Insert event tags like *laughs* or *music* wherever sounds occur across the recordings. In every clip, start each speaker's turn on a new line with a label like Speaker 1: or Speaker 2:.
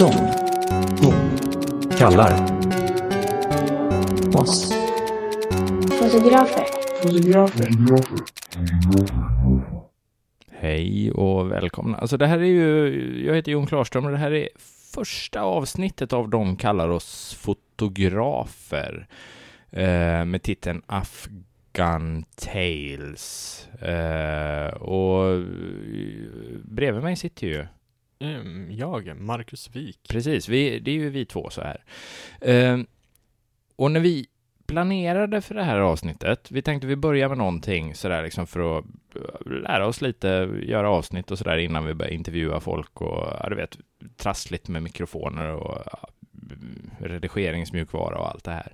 Speaker 1: De
Speaker 2: Kallar.
Speaker 1: oss
Speaker 3: Fotografer.
Speaker 4: Hej och välkomna. Alltså det här är ju, jag heter Jon Klarström och det här är första avsnittet av De kallar oss fotografer eh, med titeln Afghan Tales. Eh, och eh, bredvid mig sitter ju
Speaker 5: Mm, jag, Marcus Wik.
Speaker 4: Precis, vi, det är ju vi två så här. Eh, och när vi planerade för det här avsnittet, vi tänkte vi börjar med någonting sådär liksom för att eh, lära oss lite, göra avsnitt och sådär innan vi börjar intervjua folk och, ja du vet, trassligt med mikrofoner och ja, redigeringsmjukvara och allt det här.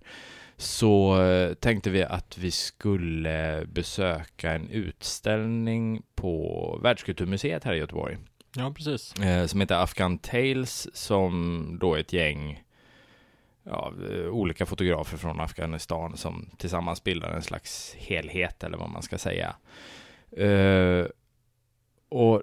Speaker 4: Så eh, tänkte vi att vi skulle besöka en utställning på Världskulturmuseet här i Göteborg
Speaker 5: Ja, precis.
Speaker 4: eh, som heter Afghan Tales som då är ett gäng ja, eh, olika fotografer från Afghanistan som tillsammans bildar en slags helhet eller vad man ska säga. Eh, och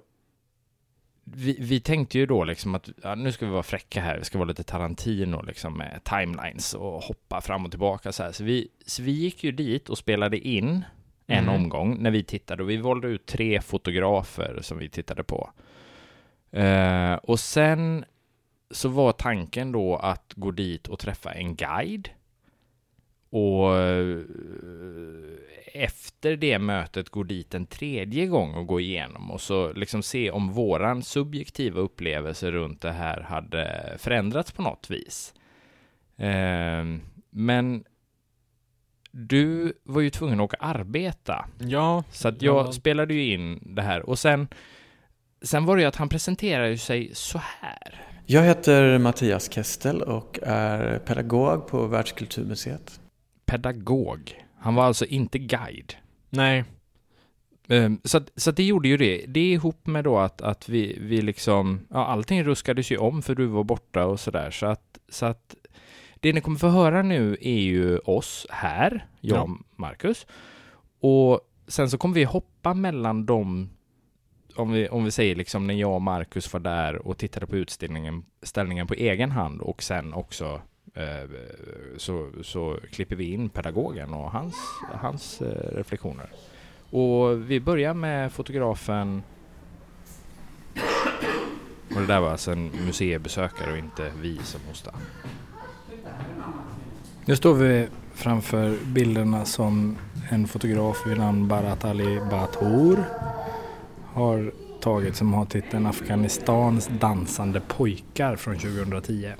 Speaker 4: vi, vi tänkte ju då liksom att ja, nu ska vi vara fräcka här, vi ska vara lite Tarantino liksom med timelines och hoppa fram och tillbaka så här. Så vi, så vi gick ju dit och spelade in en
Speaker 5: Mm.
Speaker 4: omgång när vi tittade och vi valde ut tre fotografer som vi tittade på. Eh, och sen så var tanken då att gå dit och träffa en guide. Och eh, efter det mötet gå dit en tredje gång och gå igenom och så liksom se om våran subjektiva upplevelse runt det här hade förändrats på något vis. Eh, men du var ju tvungen att åka arbeta.
Speaker 5: Ja,
Speaker 4: Så att jag
Speaker 5: Ja.
Speaker 4: spelade ju in det här och sen Sen var det ju att han presenterade ju sig så här.
Speaker 2: Jag heter Mattias Kestel och är pedagog på Världskulturmuseet.
Speaker 4: Pedagog. Han var alltså inte guide.
Speaker 5: nej.
Speaker 4: Ehm, Så, så det gjorde ju det. Det ihop med då att, att vi, vi liksom, ja allting ruskades ju om för du var borta och sådär. Så att, så att det ni kommer få höra nu är ju oss här, jag
Speaker 5: Ja.
Speaker 4: och Marcus. Och sen så kommer vi hoppa mellan de om vi, om vi säger liksom när jag och Marcus var där och tittade på utställningen ställningen på egen hand och sen också eh, så, så klipper vi in pedagogen och hans, hans eh, reflektioner. Och vi börjar med fotografen och det där var alltså en museibesökare och inte vi som hostade.
Speaker 6: Nu står vi framför bilderna som en fotograf vid namn Barat Ali Bator har tagit som har titeln Afghanistans dansande pojkar från 2010.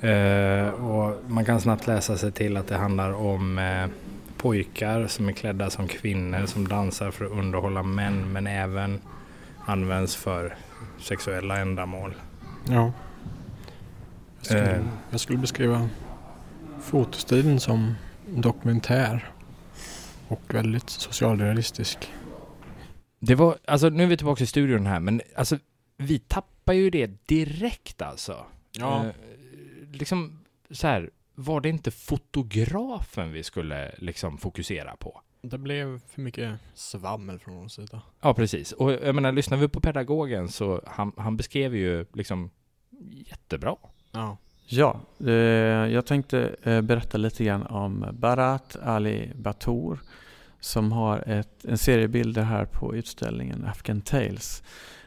Speaker 6: Eh, och man kan snabbt läsa sig till att det handlar om eh, pojkar som är klädda som kvinnor som dansar för att underhålla män men även används för sexuella ändamål.
Speaker 5: Ja. Jag skulle,
Speaker 6: Eh.
Speaker 5: jag skulle beskriva fotostilen som dokumentär. Och väldigt socialrealistisk.
Speaker 4: Det var, alltså nu är vi tillbaka i studion här men alltså vi tappar ju det direkt alltså.
Speaker 5: Ja.
Speaker 4: Eh, liksom så här, var det inte fotografen vi skulle liksom fokusera på?
Speaker 5: Det blev för mycket svammel från vår sida.
Speaker 4: Ja, precis. Och jag menar, lyssnar vi på pedagogen så han, han beskrev ju liksom jättebra.
Speaker 5: Ja.
Speaker 2: Ja, eh, jag tänkte eh, berätta lite grann om Barat Ali Batour som har ett, en serie bilder här på utställningen Afghan Tales.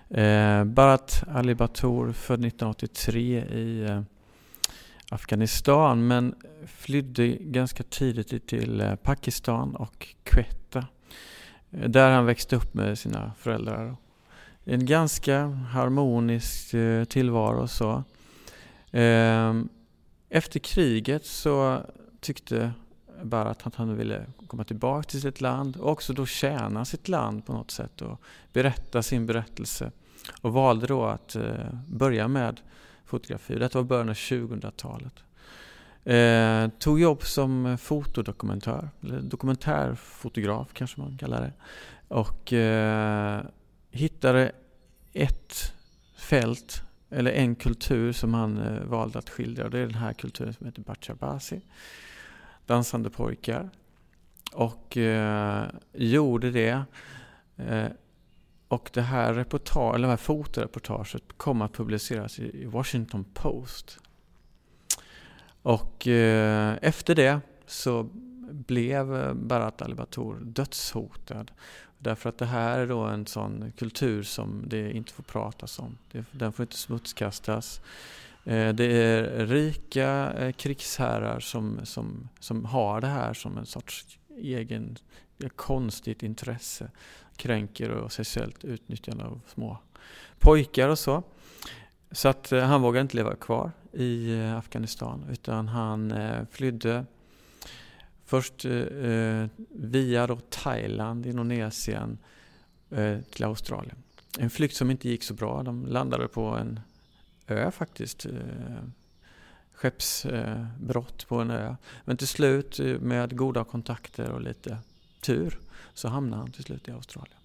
Speaker 2: Eh, Barat Ali Batour född 1983 i eh, Afghanistan men flydde ganska tidigt till eh, Pakistan och Quetta. Eh, där han växte upp med sina föräldrar. En ganska harmonisk eh, tillvaro och så. Ehm, Efter kriget så tyckte Barat att han ville komma tillbaka till sitt land och också då tjäna sitt land på något sätt och berätta sin berättelse. Och valde då att eh, börja med fotografi. Detta var början av 2000-talet. Eh, tog jobb som fotodokumentör, eller dokumentärfotograf kanske man kallar det. Och eh, hittade ett fält eller en kultur som han eh, valde att skildra. Och det är den här kulturen som heter Bachabasi. Dansande pojkar. Och eh, gjorde det. Eh, och det här, reportage, eller det här fotoreportaget kom att publiceras i Washington Post. Och eh, efter det så blev eh, Barat al-Batour dödshotad. Därför att det här är då en sån kultur som det inte får pratas om. Den får inte smutskastas. Eh, det är rika eh, krigsherrar som, som, som har det här som en sorts egen konstigt intresse. Kränker och sexuellt utnyttjande av små pojkar och så. Så att eh, han vågade inte leva kvar i Afghanistan utan han flydde Först via då Thailand, Indonesien till Australien. En flykt som inte gick så bra. De landade på en ö faktiskt. Eh, skeppsbrott på en ö. Men till slut eh, med goda kontakter och lite tur så hamnar han till slut i Australien.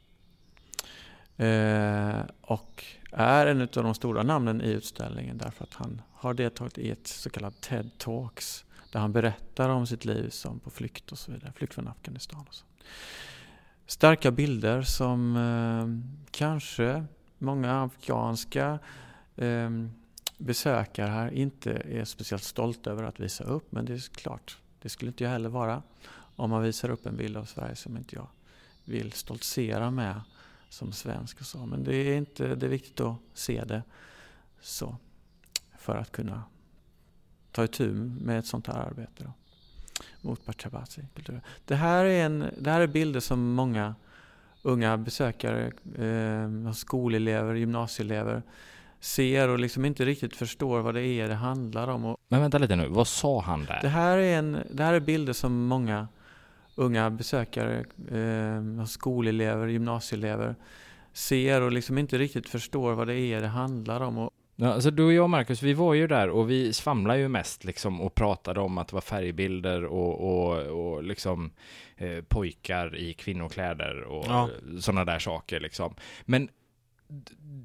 Speaker 2: Eh, och är en av de stora namnen i utställningen därför att han har deltagit i ett så kallat TED Talks där han berättar om sitt liv som på flykt och så vidare. Flykt från Afghanistan och så. Starka bilder som eh, kanske många afghanska eh, Ehm, besökare här inte är speciellt stolta över att visa upp. Men det är klart, det skulle inte jag heller vara om man visar upp en bild av Sverige som inte jag vill stoltsera med som svensk. Och så. Men det är, inte, det är viktigt att se det så för att kunna ta itu med ett sånt här arbete då, mot Pachabasi. Det här, är en, det här är bilder som många unga besökare, eh, skolelever, gymnasieelever ser och liksom inte riktigt förstår vad det är det handlar om. Och
Speaker 4: Men vänta lite nu, vad sa han där?
Speaker 2: Det här är, en, det här är bilder som många unga besökare, eh, skolelever, gymnasieelever ser och liksom inte riktigt förstår vad det är det handlar om. Och
Speaker 4: Ja, alltså du och jag Marcus, vi var ju där och vi svamlade ju mest liksom och pratade om att det var färgbilder och, och, och liksom eh, pojkar i kvinnokläder och ja. sådana där saker liksom. Men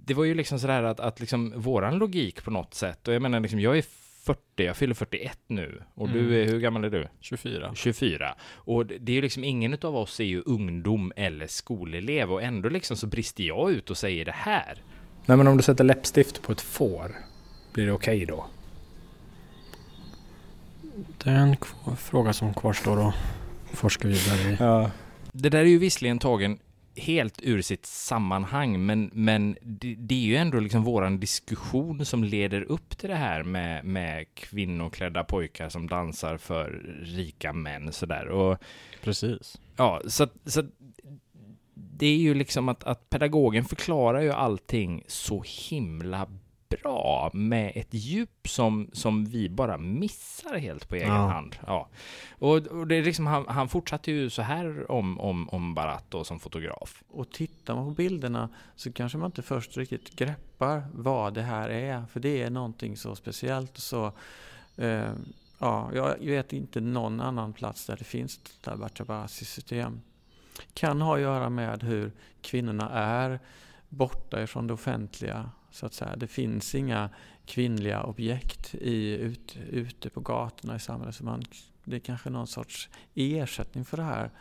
Speaker 4: det var ju liksom sådär att, att liksom våran logik på något sätt, och jag menar liksom, jag är 40, jag fyller 41 nu. Och mm. du är, hur gammal är du?
Speaker 5: 24.
Speaker 4: 24. Och det är ju liksom, ingen av oss är ju ungdom eller skolelev och ändå liksom så brister jag ut och säger det här.
Speaker 6: Nej men om du sätter läppstift på ett får, blir det okej okay då?
Speaker 5: Det är en fråga som kvarstår att forska vidare i. Ja.
Speaker 4: Det där är ju visserligen tagen helt ur sitt sammanhang, men, men det, det, är ju ändå liksom våran diskussion som leder upp till det här med, med kvinnoklädda pojkar som dansar för rika män sådär. Och,
Speaker 5: Precis.
Speaker 4: Ja, så, så det är ju liksom att, att pedagogen förklarar ju allting så himla bra med ett djup som, som vi bara missar helt på egen ja. hand. Ja. Och, och, det är liksom, han, han fortsatte ju så här om, om, om Barat då, som fotograf.
Speaker 2: Och tittar man på bilderna så kanske man inte först riktigt greppar vad det här är. För det är någonting så speciellt och så eh, Ja, jag vet inte någon annan plats där det finns ett Tabatabasi-system kan ha att göra med hur kvinnorna är borta ifrån det offentliga. Så att säga. Det finns inga kvinnliga objekt i, ut, ute på gatorna i samhället. Så man, det är kanske någon sorts ersättning för det här.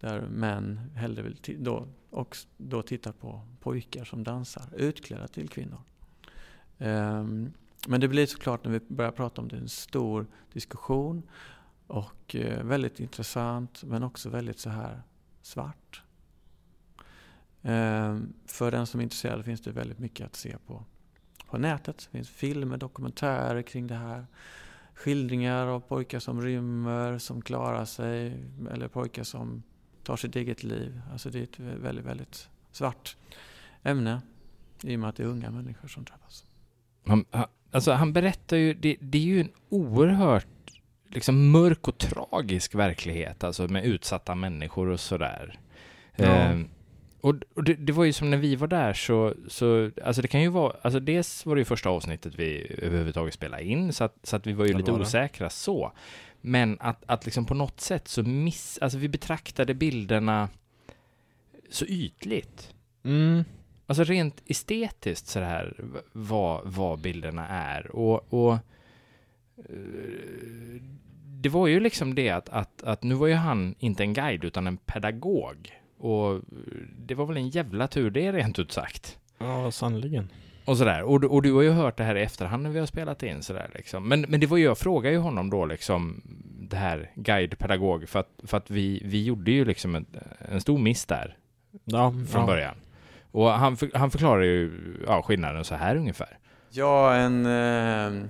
Speaker 2: Där män hellre vill då, och då titta på pojkar som dansar utklädda till kvinnor. Um, men det blir såklart när vi börjar prata om det en stor diskussion och uh, väldigt intressant men också väldigt så här svart. Ehm, för den som är intresserad finns det väldigt mycket att se på, på nätet. Det finns filmer, dokumentärer kring det här. Skildringar av pojkar som rymmer, som klarar sig eller pojkar som tar sitt eget liv. Alltså det är ett väldigt, väldigt svart ämne i och med att det är unga människor som drabbas.
Speaker 4: Han, alltså han berättar ju, det, det är ju en oerhört liksom mörk och tragisk verklighet, alltså med utsatta människor och sådär. Ja. Eh, och, och det, det, var ju som när vi var där så, så, alltså det kan ju vara, alltså dels var det ju första avsnittet vi överhuvudtaget spelade in, så att, så att vi var ju det lite var osäkra så. Men att, att liksom på något sätt så miss, alltså vi betraktade bilderna så ytligt. Mm. Alltså rent estetiskt så här, vad, vad bilderna är. Och, och det var ju liksom det att, att, att nu var ju han inte en guide utan en pedagog. Och det var väl en jävla tur det rent ut sagt.
Speaker 5: Ja, sannoliken.
Speaker 4: Och sådär. Och, du- och du har ju hört det här i efterhand när vi har spelat in sådär liksom. Men, men det var ju, jag frågade ju honom då liksom, det här guidepedagog, för att, för att vi, vi gjorde ju liksom en, en stor miss där
Speaker 5: Ja,
Speaker 4: från
Speaker 5: ja.
Speaker 4: början. Och han, för, han förklarar ju ja, skillnaden så här ungefär.
Speaker 2: Ja, en, eh,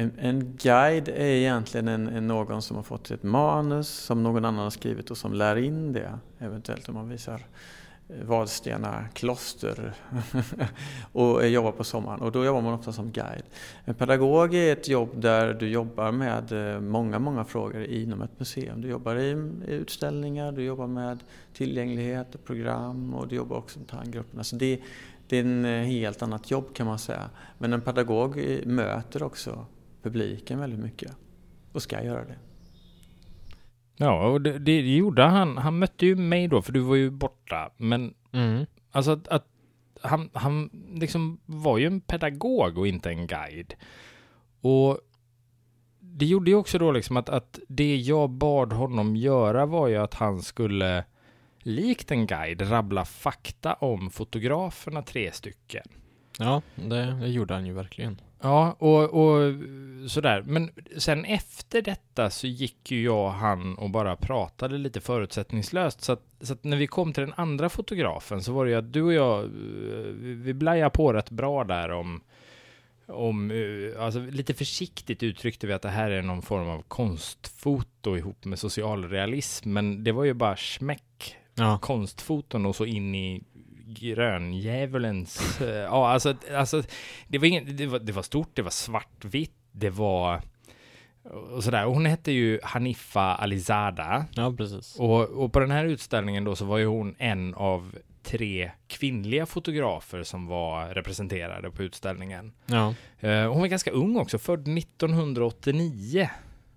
Speaker 2: en, en guide är egentligen en, en någon som har fått ett manus som någon annan har skrivit och som lär in det. Eventuellt om man visar eh, Vadstena kloster *laughs* och jobbar på sommaren. Och då jobbar man ofta som guide. En pedagog är ett jobb där du jobbar med eh, många, många frågor inom ett museum. Du jobbar i, utställningar, du jobbar med tillgänglighet och program och du jobbar också med tangrupperna. Så det, det är ett eh, helt annat jobb kan man säga. Men en pedagog möter också publiken väldigt mycket och ska göra det.
Speaker 4: Ja, och det, det gjorde han. Han mötte ju mig då, för du var ju borta. Men
Speaker 5: Mm.
Speaker 4: alltså att, att han, han liksom var ju en pedagog och inte en guide. Och det gjorde ju också då liksom att, att det jag bad honom göra var ju att han skulle likt en guide rabbla fakta om fotograferna tre stycken.
Speaker 5: Ja, det, det gjorde han ju verkligen.
Speaker 4: Ja, och, och sådär. Men sen efter detta så gick ju jag och han och bara pratade lite förutsättningslöst. Så att, så att när vi kom till den andra fotografen så var det ju att du och jag, eh, vi vi blajade på rätt bra där om, om eh, alltså lite försiktigt uttryckte vi att det här är någon form av konstfoto ihop med socialrealism. Men det var ju bara smäck
Speaker 5: Ja,
Speaker 4: konstfoton och så in i gröndjävulens... eh, ja, alltså, alltså det, var ingen, det, var, det var stort, det var svartvitt, det var... Och sådär. Och hon hette ju Hanifa Alizada.
Speaker 5: ja precis.
Speaker 4: Och, och på den här utställningen då så var ju hon en av tre kvinnliga fotografer som var representerade på utställningen.
Speaker 5: Ja.
Speaker 4: Eh, hon var ganska ung också, född 1989.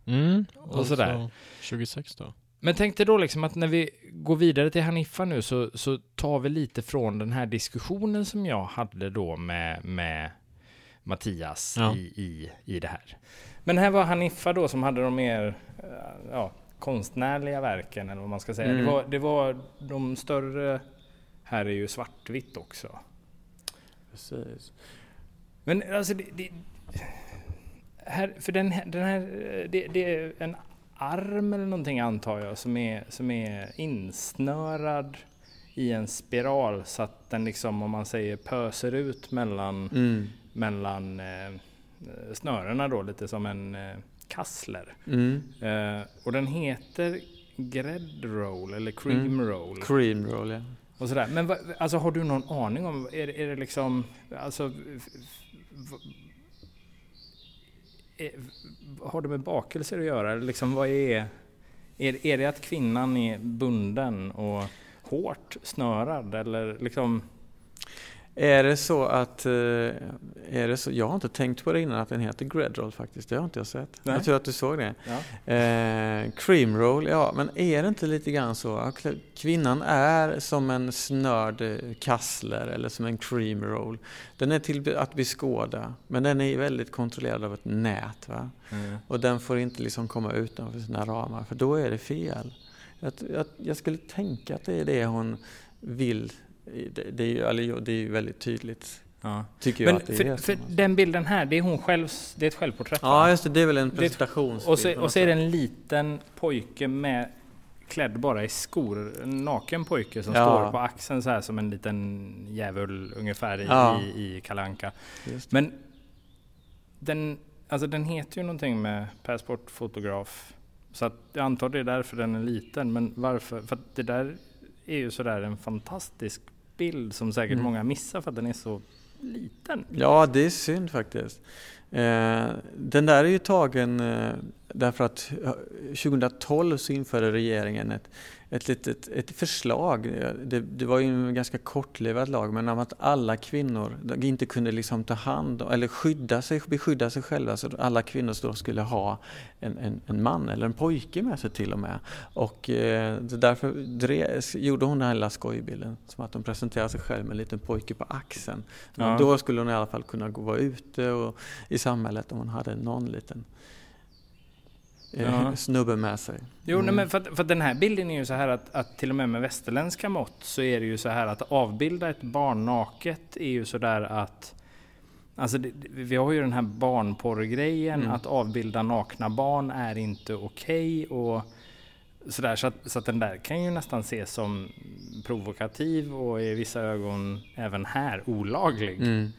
Speaker 5: Mm.
Speaker 4: Och sådär.
Speaker 5: så 26 då.
Speaker 4: Men tänk dig då liksom att när vi går vidare till Hanifa nu så, så tar vi lite från den här diskussionen som jag hade då med, med Mattias
Speaker 5: Ja.
Speaker 4: i, i, i det här. Men här var Hanifa då som hade de mer eh, ja, konstnärliga verken eller vad man ska säga.
Speaker 2: Mm.
Speaker 4: Det, var, det var de större, här är ju svartvitt också.
Speaker 2: Precis.
Speaker 4: Men alltså det, det här, för den, den här, eh, det, det är en arm eller någonting antar jag som är, som är insnörad i en spiral så att den liksom om man säger pöser ut mellan,
Speaker 2: Mm.
Speaker 4: mellan eh, snörena då lite som en eh, kassler.
Speaker 2: Mm.
Speaker 4: Eh, och den heter Grädd roll eller cream
Speaker 2: Mm.
Speaker 4: roll.
Speaker 2: Cream roll, ja.
Speaker 4: Och sådär. Men vad, alltså har du någon aning om, är, är det liksom, alltså, Eh, har det med bakelser att göra? Liksom vad är, är, är det att kvinnan är bunden och hårt snörad eller liksom?
Speaker 2: Är det så att, eh, är det så, jag har inte tänkt på det innan att den heter Gred Roll faktiskt, det har inte jag sett.
Speaker 4: Nej.
Speaker 2: Jag tror att du såg det.
Speaker 4: Ja.
Speaker 2: Eh, cream Roll, ja men är det inte lite grann så att kvinnan är som en snörd eh, kassler eller som en cream roll. Den är till att beskåda men den är väldigt kontrollerad av ett nät. Va? Och den får inte liksom komma utanför sina ramar för då är det fel. Jag, jag, jag skulle tänka att det är det hon vill. Det, det, är, ju, eller, det är ju väldigt tydligt.
Speaker 4: Ja.
Speaker 2: Tycker jag
Speaker 4: Men
Speaker 2: att det
Speaker 4: för,
Speaker 2: är.
Speaker 4: för den bilden här, det är hon själv, det är ett självporträtt va?
Speaker 2: Ja just det, det är väl en presentationsbild.
Speaker 4: Och så, och så är det en liten pojke med klädd bara i skor. En naken pojke som
Speaker 2: Ja.
Speaker 4: står på axeln så här som en liten djävul ungefär i,
Speaker 2: Ja.
Speaker 4: i, i Kalanka. Men den, alltså den heter ju någonting med passportfotograf. Så att jag antar det är därför den är liten. Men varför? För att det där är ju sådär en fantastisk bild som säkert
Speaker 2: Mm.
Speaker 4: många missar för att den är så liten.
Speaker 2: Ja, det är synd faktiskt. Eh, den där är ju tagen eh, därför att eh, 2012 så införde regeringen ett, ett litet ett förslag. Det, det var ju en ganska kortlivad lag, men om att alla kvinnor inte kunde liksom ta hand om, eller skydda sig, beskydda sig själva, så alla kvinnor då skulle ha en, en, en man eller en pojke med sig till och med. Och eh, därför drev, gjorde hon den här lilla skojbilden, som att hon presenterade sig själv med en liten pojke på axeln. Men
Speaker 4: Ja.
Speaker 2: Då skulle hon i alla fall kunna gå vara ute och, i samhället om hon hade någon liten
Speaker 6: Ja.
Speaker 2: snubbe med sig.
Speaker 6: Jo, nej,
Speaker 2: Mm.
Speaker 6: men för, att, för att den här bilden är ju så här att, att till och med med västerländska mått så är det ju så här att avbilda ett barn naket är ju så där att Alltså det, vi har ju den här barnporrgrejen,
Speaker 2: Mm.
Speaker 6: att avbilda nakna barn är inte okej och sådär. Så att, så att den där kan ju nästan ses som provokativ och i vissa ögon även här olaglig.
Speaker 2: Mm.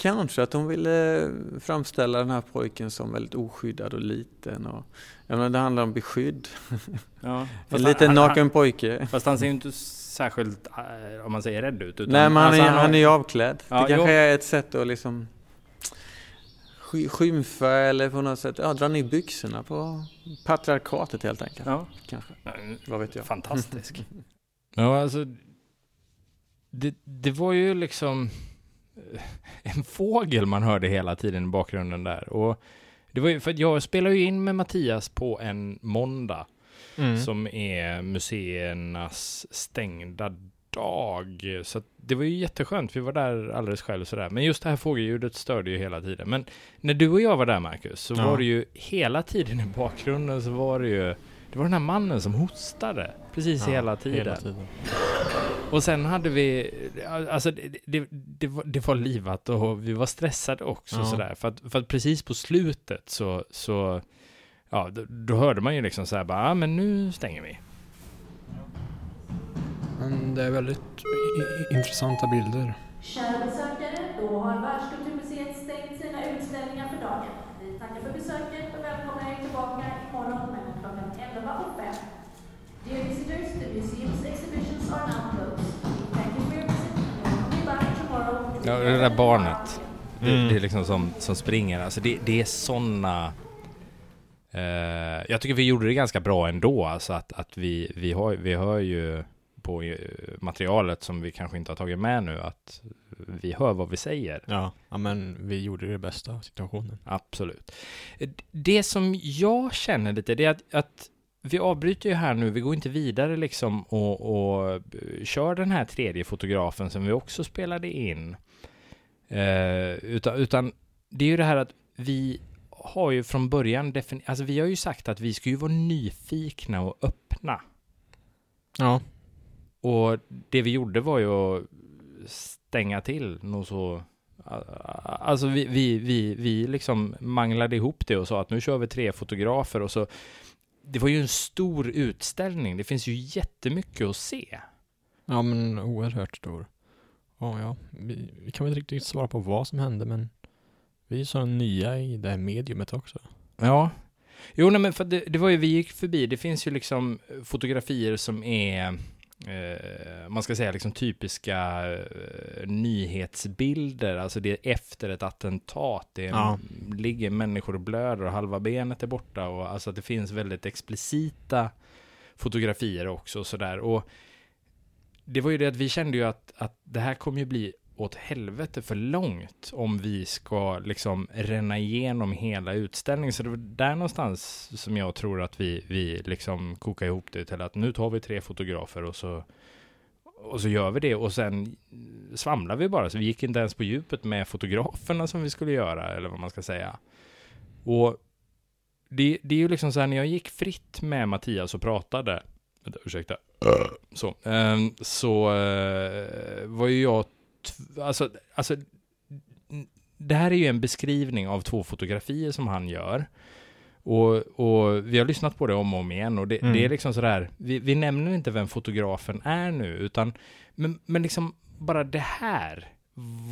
Speaker 2: Kanske att de ville framställa den här pojken som väldigt oskyddad och liten. Och, jag menar, det handlar om beskydd. *laughs*
Speaker 6: Ja,
Speaker 2: En liten
Speaker 6: han-
Speaker 2: naken pojke.
Speaker 6: Han, fast han ser ju inte särskilt, eh, om man säger rädd ut. Utan,
Speaker 2: Nej men han,
Speaker 6: alltså,
Speaker 2: är,
Speaker 6: har-
Speaker 2: han är ju avklädd.
Speaker 6: Ja,
Speaker 2: det kanske
Speaker 6: jo.
Speaker 2: är ett sätt att liksom sky- skymfa eller på något sätt ja, dra ner byxorna på patriarkatet helt enkelt.
Speaker 6: Ja.
Speaker 2: Kanske. Vad vet jag.
Speaker 6: Fantastisk. *laughs*
Speaker 4: Ja, alltså. Det, det var ju liksom *laughs* en fågel man hörde hela tiden i bakgrunden där. Och det var ju för jag spelar ju in med Mattias på en måndag
Speaker 5: Mm.
Speaker 4: som är museernas stängda dag. Så det var ju jätteskönt. Vi var där alldeles själv sådär. Men just det här fågelljudet störde ju hela tiden. Men när du och jag var där Marcus, så
Speaker 5: Ja.
Speaker 4: var det ju hela tiden i bakgrunden så var det ju det var den här mannen som hostade precis
Speaker 5: Ja,
Speaker 4: hela tiden.
Speaker 5: Hela tiden.
Speaker 4: Och sen hade vi, alltså det, det, det, var, det var livat och vi var stressade också
Speaker 5: Ja.
Speaker 4: sådär. För att, för att precis på slutet så, så ja, då, då hörde man ju liksom såhär bara, ja men nu stänger vi.
Speaker 5: Men det är väldigt i- i- intressanta bilder.
Speaker 1: Kära besökare, då har Världskulturmuseet
Speaker 4: Ja, det där barnet. Det,
Speaker 5: Mm.
Speaker 4: det är liksom som, som springer. Alltså det, det är sådana... Eh, jag tycker vi gjorde det ganska bra ändå. Alltså att, att vi, vi, har, vi hör ju på eh, materialet som vi kanske inte har tagit med nu att vi hör vad vi säger.
Speaker 5: Ja, ja men vi gjorde det bästa av situationen.
Speaker 4: Absolut. Det som jag känner lite, det är att, att vi avbryter ju här nu, vi går inte vidare liksom och, och kör den här tredje fotografen som vi också spelade in. Eh, utan, utan det är ju det här att vi har ju från början defini- alltså vi har ju sagt att vi ska ju vara nyfikna och öppna.
Speaker 5: Ja,
Speaker 4: Och det vi gjorde var ju att stänga till något så... Alltså vi, vi, vi, vi liksom manglade ihop det och sa att nu kör vi tre fotografer och så... Det var ju en stor utställning. Det finns ju jättemycket att se.
Speaker 5: ja men oerhört stor. Ja, ja. Vi, vi kan väl inte riktigt svara på vad som hände men vi är så nya i det här mediumet också.
Speaker 4: Ja. Jo, nej, men för det, det var ju, vi gick förbi, det finns ju liksom fotografier som är, eh, man ska säga liksom typiska eh, nyhetsbilder, alltså det är efter ett attentat, det är,
Speaker 5: Ja.
Speaker 4: ligger människor och blöder och halva benet är borta och alltså att det finns väldigt explicita fotografier också och sådär. Och det var ju det att vi kände ju att, att det här kommer ju bli åt helvete för långt om vi ska liksom ränna igenom hela utställningen. Så det var där någonstans som jag tror att vi, vi liksom kokar ihop det till att nu tar vi tre fotografer och så, och så gör vi det och sen svamlar vi bara. Så vi gick inte ens på djupet med fotograferna som vi skulle göra eller vad man ska säga. Och det, det är ju liksom så här när jag gick fritt med Mattias och pratade, vänta, ursäkta, så, ehm, så eh, var ju jag alltså, alltså, det här är ju en beskrivning av två fotografier som han gör. Och, och vi har lyssnat på det om och om igen och det,
Speaker 5: Mm.
Speaker 4: det är liksom sådär, vi, vi nämner inte vem fotografen är nu, utan, men, men liksom bara det här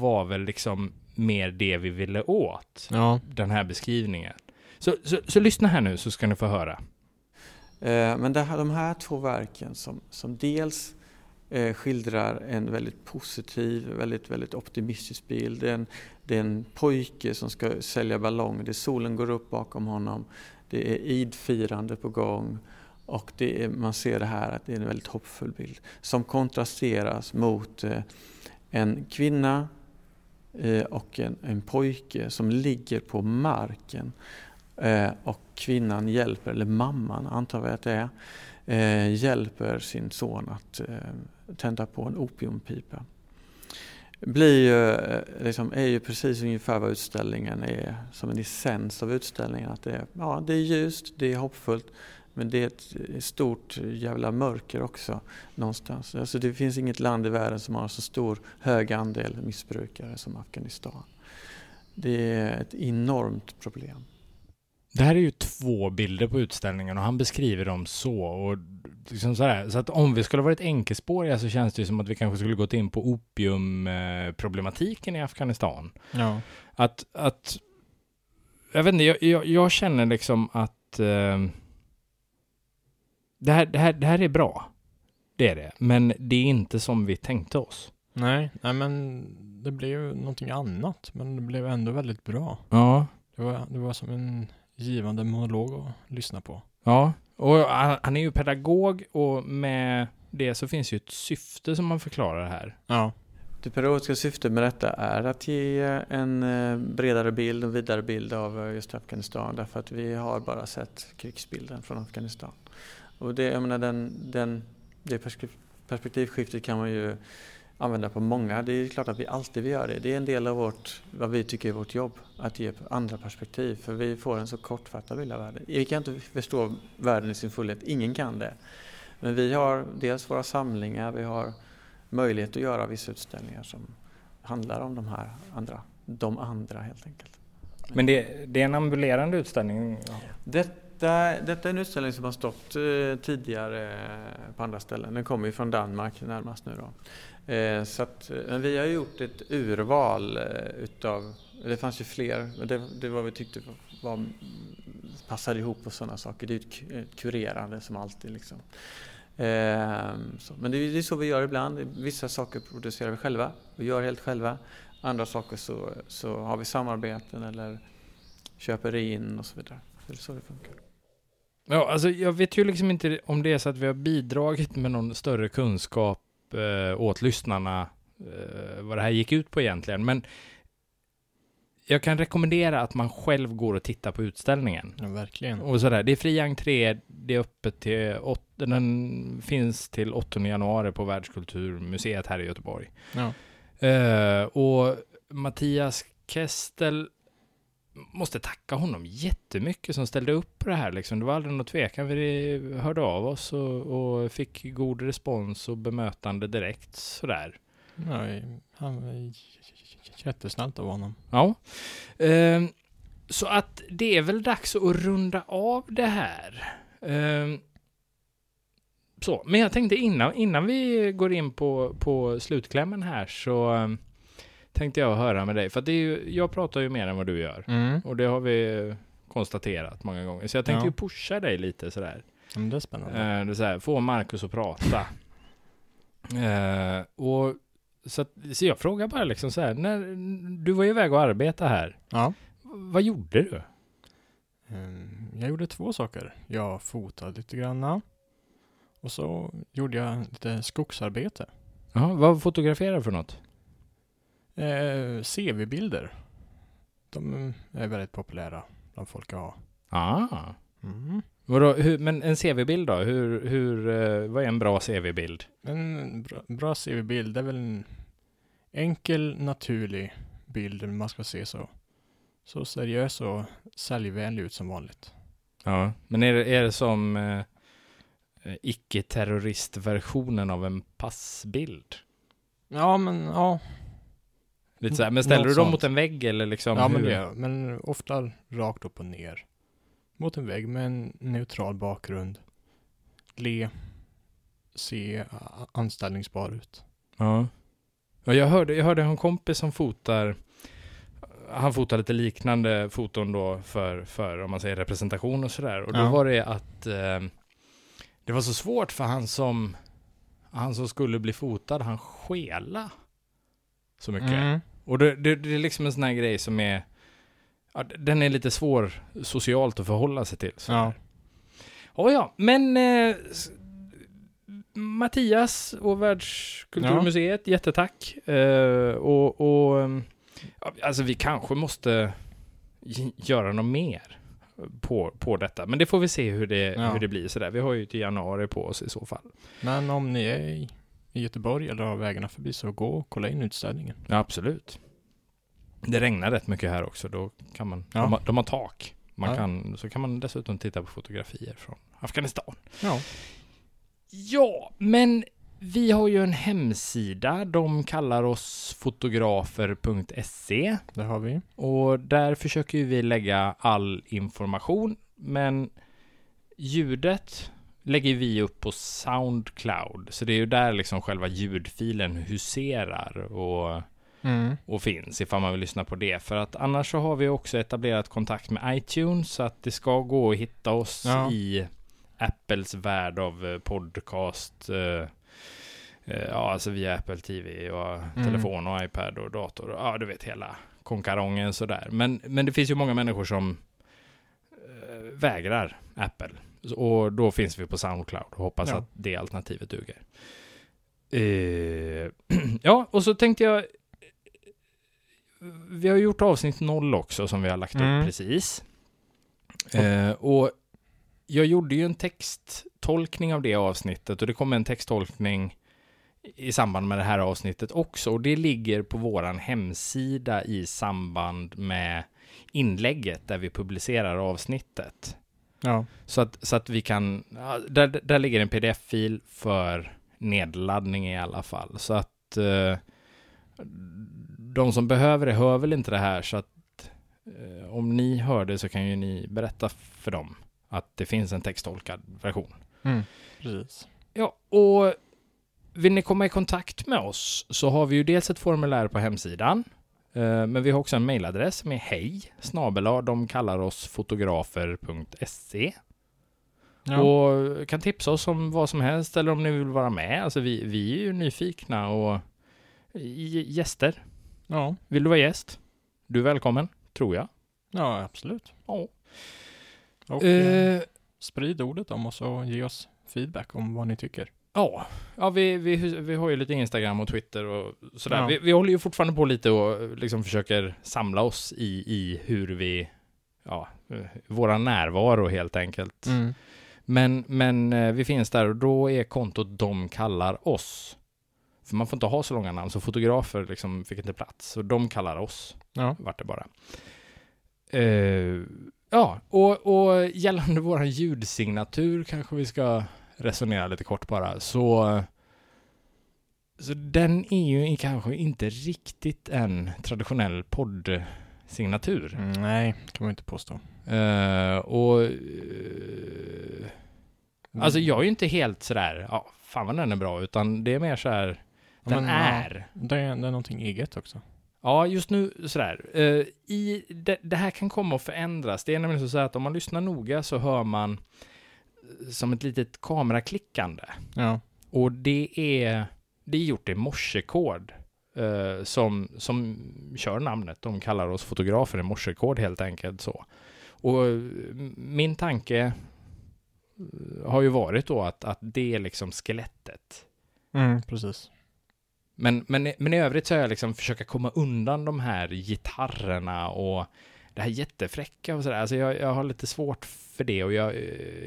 Speaker 4: var väl liksom mer det vi ville åt,
Speaker 5: Ja,
Speaker 4: den här beskrivningen. Så, så, så lyssna här nu så ska ni få höra.
Speaker 2: Eh, men det här, de här två verken som, som dels eh, skildrar en väldigt positiv, väldigt, väldigt optimistisk bild. Det är, en, det är en pojke som ska sälja ballonger, det är solen går upp bakom honom, det är idfirande på gång. Och det är, man ser det här att det är en väldigt hoppfull bild som kontrasteras mot eh, en kvinna och en, en pojke som ligger på marken. Eh, och kvinnan hjälper, eller mamman antar vi att det är, eh, hjälper sin son att eh, tända på en opiumpipa. blir ju, liksom, är ju precis ungefär vad utställningen är som en essens av utställningen. Att det, är, ja, det är ljust, det är hoppfullt men det är ett stort jävla mörker också någonstans. Alltså det finns inget land i världen som har så stor hög andel missbrukare som Afghanistan. Det är ett enormt problem.
Speaker 4: Det här är ju två bilder på utställningen och han beskriver dem så. Och liksom så, så att om vi skulle varit enkelspåriga så känns det ju som att vi kanske skulle gått in på opiumproblematiken i Afghanistan.
Speaker 5: Ja.
Speaker 4: Att, att jag vet inte, jag, jag, jag känner liksom att eh, det, här, det, här, det här är bra. Det är det. Men det är inte som vi tänkte oss.
Speaker 5: Nej, nej men det blev någonting annat. Men det blev ändå väldigt bra.
Speaker 4: Ja.
Speaker 5: Det var, det var som en givande monolog att lyssna på.
Speaker 4: Ja, och han, är ju pedagog och med det så finns ju ett syfte som man förklarar här.
Speaker 5: Ja.
Speaker 2: Det pedagogiska syftet med detta är att ge en eh, bredare bild och vidare bild av eh, just Afghanistan därför att vi har bara sett krigsbilden från Afghanistan. Och det, jag menar, den, den, det perspektivskiftet kan man ju använda på många. Det är klart att vi alltid vill göra det. Det är en del av vårt, vad vi tycker är vårt jobb, att ge andra perspektiv. För vi får en så kortfattad bild av världen. Vi kan inte förstå världen i sin fullhet, ingen kan det. Men vi har dels våra samlingar, vi har möjlighet att göra vissa utställningar som handlar om de här andra, de andra helt enkelt.
Speaker 4: Men det, det är en ambulerande utställning?
Speaker 2: Detta, detta är en utställning som har stått eh, tidigare på andra ställen. Den kommer ju från Danmark närmast nu då. Eh, så att, eh, men vi har gjort ett urval eh, utav, det fanns ju fler, men det, det var vi tyckte var, passade ihop och sådana saker. Det är ett, ett kurerande som alltid liksom. Eh, så, men det är, det är så vi gör ibland. Vissa saker producerar vi själva och gör helt själva. Andra saker så, så har vi samarbeten eller köper in och så vidare. Det är så det funkar.
Speaker 4: Ja, alltså jag vet ju liksom inte om det är så att vi har bidragit med någon större kunskap eh, åt lyssnarna eh, vad det här gick ut på egentligen. Men jag kan rekommendera att man själv går och tittar på utställningen.
Speaker 5: Ja, verkligen.
Speaker 4: Och sådär. Det är fri entré, det är öppet till, den finns till 8 januari på Världskulturmuseet här i Göteborg.
Speaker 5: Ja.
Speaker 4: Uh, och Mattias Kestel måste tacka honom jättemycket som ställde upp på det här. Liksom. Det var aldrig något tvekan. Vi hörde av oss och, och fick god respons och bemötande direkt sådär.
Speaker 5: Ja, han var jättesnällt av honom.
Speaker 4: Ja. Eh, så att det är väl dags att runda av det här. Eh, så, men jag tänkte innan, innan vi går in på, på slutklämmen här så ehm, tänkte jag höra med dig. För att det är ju, jag pratar ju mer än vad du gör.
Speaker 5: Mm.
Speaker 4: Och det har vi konstaterat många gånger. Så jag tänkte
Speaker 5: Ja.
Speaker 4: ju pusha dig lite sådär.
Speaker 5: Men det är spännande.
Speaker 4: Eh, det är så här, få Marcus att prata. Eh, och så, att, så jag frågar bara liksom så här, när, du var ju iväg och arbeta här.
Speaker 5: Ja.
Speaker 4: Vad gjorde du?
Speaker 5: Ehm, Jag gjorde två saker. Jag fotade lite granna. Och så gjorde jag lite skogsarbete.
Speaker 4: Jaha, vad fotograferar du för något?
Speaker 5: Eh, CV-bilder. De är väldigt populära bland folk att ha.
Speaker 4: Ah.
Speaker 5: Mm.
Speaker 4: Vadå, hur, men en CV-bild då? Hur, hur, eh, vad är en bra CV-bild?
Speaker 5: En bra, bra CV-bild är väl en enkel, naturlig bild. Man ska se så, så seriös och säljvänlig ut som vanligt.
Speaker 4: Ja, men är det, är det som eh, icke-terroristversionen av en passbild?
Speaker 5: Ja, men ja.
Speaker 4: Lite så här, men ställer
Speaker 5: Något
Speaker 4: du dem
Speaker 5: sånt.
Speaker 4: mot en vägg eller liksom?
Speaker 5: ja, men
Speaker 4: hur?
Speaker 5: det Men ofta rakt upp och ner. Mot en vägg med en neutral bakgrund. Le. Se a- anställningsbar ut.
Speaker 4: Ja. ja jag, hörde, jag hörde en kompis som fotar han fotar lite liknande foton då för, för om man säger representation och sådär. Och då
Speaker 5: Ja.
Speaker 4: var det att eh, det var så svårt för han som han som skulle bli fotad, han skela så mycket.
Speaker 5: Mm.
Speaker 4: Och det, det, det är liksom en sån här grej som är ja, den är lite svår socialt att förhålla sig till. Så
Speaker 5: Ja.
Speaker 4: ja. Oh, ja, men eh, Mattias och Världskulturmuseet, jättetack. Eh, och, och ja, alltså vi kanske måste göra något mer på, på detta. Men det får vi se hur det,
Speaker 5: Ja.
Speaker 4: hur det blir sådär. Vi har ju till januari på oss i så fall.
Speaker 5: Men om ni är i- Göteborg eller har vägarna förbi så gå och kolla in utställningen.
Speaker 4: Ja, absolut. Det regnar rätt mycket här också. Då kan man,
Speaker 5: Ja.
Speaker 4: de, har, de har tak. Man
Speaker 5: Ja.
Speaker 4: kan, så kan man dessutom titta på fotografier från Afghanistan.
Speaker 5: Ja.
Speaker 4: Ja, men vi har ju en hemsida. De kallar oss fotografer.se
Speaker 5: Det har vi.
Speaker 4: och där försöker vi lägga all information. Men ljudet lägger vi upp på Soundcloud. Så det är ju där liksom själva ljudfilen huserar och
Speaker 5: Mm.
Speaker 4: och finns ifall man vill lyssna på det. För att annars så har vi också etablerat kontakt med iTunes så att det ska gå att hitta oss
Speaker 5: Ja.
Speaker 4: i Apples värld av eh, podcast. eh, eh, Ja, alltså via Apple TV och
Speaker 5: Mm.
Speaker 4: telefon och iPad och dator. Ja, du vet hela konkarongen sådär. Men, men det finns ju många människor som vägrar Apple. Och då finns vi på Soundcloud och hoppas
Speaker 5: Ja.
Speaker 4: att det alternativet duger. Eh, *clears throat* ja, och så tänkte jag vi har gjort avsnitt noll också som vi har lagt
Speaker 5: Mm.
Speaker 4: upp precis. Eh, och jag gjorde ju en texttolkning av det avsnittet och det kommer en texttolkning i samband med det här avsnittet också. Och det ligger på våran hemsida i samband med inlägget där vi publicerar avsnittet.
Speaker 5: Ja.
Speaker 4: Så att, så att vi kan, där, där ligger en pdf-fil för nedladdning i alla fall. Så att eh, de som behöver det hör väl inte det här så att eh, om ni hör det så kan ju ni berätta för dem att det finns en texttolkad version.
Speaker 5: Mm. Precis.
Speaker 4: Ja, och vill ni komma i kontakt med oss så har vi ju dels ett formulär på hemsidan. Eh, Men vi har också en mejladress som är hej snabel de kallar oss fotografer.se
Speaker 5: Ja.
Speaker 4: och kan tipsa oss om vad som helst eller om ni vill vara med. Alltså vi, vi är ju nyfikna och gäster.
Speaker 5: ja.
Speaker 4: Vill du vara gäst? Du är välkommen, tror jag.
Speaker 5: ja, absolut.
Speaker 4: Ja.
Speaker 5: Och eh,
Speaker 4: Eh,
Speaker 5: sprid ordet om oss och ge oss feedback om vad ni tycker.
Speaker 4: Ja, ja vi, vi, vi har ju lite Instagram och Twitter och sådär.
Speaker 5: Ja.
Speaker 4: Vi, vi håller ju fortfarande på lite och liksom försöker samla oss i, i hur vi, ja, våra närvaro helt enkelt.
Speaker 5: Mm.
Speaker 4: Men, men eh, vi finns där och då är kontot de kallar oss. För man får inte ha så långa namn, så fotografer liksom fick inte plats. Så de kallar oss,
Speaker 5: Ja.
Speaker 4: vart det bara. Eh, ja, och, och gällande vår ljudsignatur kanske vi ska resonera lite kort bara. Så, så den är ju kanske inte riktigt en traditionell poddsignatur.
Speaker 5: Mm, nej, kan man inte påstå.
Speaker 4: Eh, och eh,
Speaker 5: Mm.
Speaker 4: Alltså jag är ju inte helt sådär, ja, fan vad den är bra, utan det är mer så här,
Speaker 5: Ja,
Speaker 4: den
Speaker 5: men,
Speaker 4: är.
Speaker 5: Ja, det, är, det är någonting eget också.
Speaker 4: Ja, just nu sådär. Eh, i, det, det här kan komma att förändras. Det är nämligen så att om man lyssnar noga så hör man som ett litet kameraklickande.
Speaker 5: Ja.
Speaker 4: Och det är, det är gjort i morsekod. eh, som, som kör namnet. De kallar oss fotografer i morsekod helt enkelt så. Och eh, min tanke eh, har ju varit då att, att det är liksom skelettet.
Speaker 5: Mm, precis.
Speaker 4: Men, men, men i övrigt så har jag liksom försöka komma undan de här gitarrerna och det här jättefräcka och sådär. Alltså jag, jag har lite svårt för det och jag,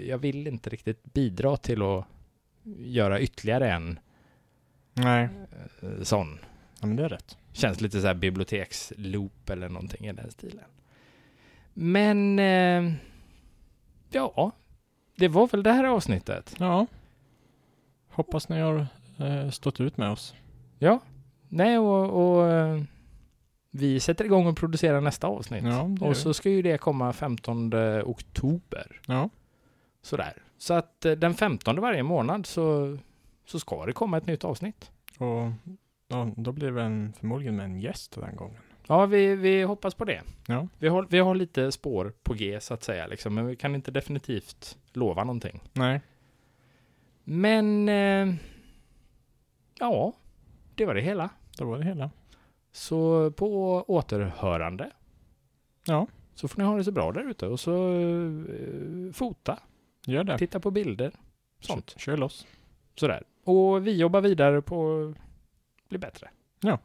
Speaker 4: jag vill inte riktigt bidra till att göra ytterligare en
Speaker 5: Nej,
Speaker 4: eh, sån.
Speaker 5: ja, men det är rätt.
Speaker 4: Känns lite så här biblioteksloop eller någonting i den stilen. Men eh, ja, det var väl det här avsnittet.
Speaker 5: Ja. Hoppas ni har eh, stått ut med oss.
Speaker 4: Ja, nej och, och eh, vi sätter igång och producerar nästa avsnitt.
Speaker 5: Ja,
Speaker 4: och så ska ju det komma 15 oktober.
Speaker 5: Ja.
Speaker 4: Sådär. Så att eh, den 15 varje månad så, så ska det komma ett nytt avsnitt.
Speaker 5: Och ja, då blir det en, förmodligen med en gäst den gången.
Speaker 4: Ja, vi, vi hoppas på det.
Speaker 5: Ja.
Speaker 4: Vi har, vi har lite spår på G så att säga, liksom, men vi kan inte definitivt lova någonting.
Speaker 5: Nej.
Speaker 4: Men eh, ja, det var det hela.
Speaker 5: Det var det hela.
Speaker 4: Så på återhörande.
Speaker 5: Ja.
Speaker 4: Så får ni ha det så bra där ute och så eh, fota,
Speaker 5: Gör det.
Speaker 4: titta på bilder, sånt.
Speaker 5: Kör, kör loss.
Speaker 4: Sådär. Och vi jobbar vidare på att bli bättre.
Speaker 5: Ja.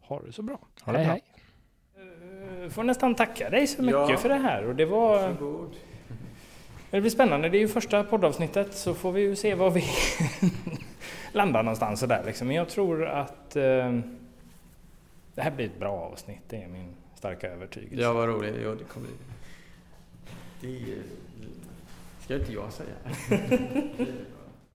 Speaker 4: Ha det så bra.
Speaker 5: Ha det
Speaker 4: hej,
Speaker 5: bra.
Speaker 4: hej. Eh, Får nästan tacka dig så mycket för det här och det var... Det blir spännande. Det är ju första poddavsnittet så får vi ju se vad vi *laughs* landa någonstans sådär liksom. Men jag tror att eh, det här blir ett bra avsnitt, det är min starka övertygelse.
Speaker 2: Ja, vad roligt. Ja, det kommer det. Det ska inte jag säga. *laughs*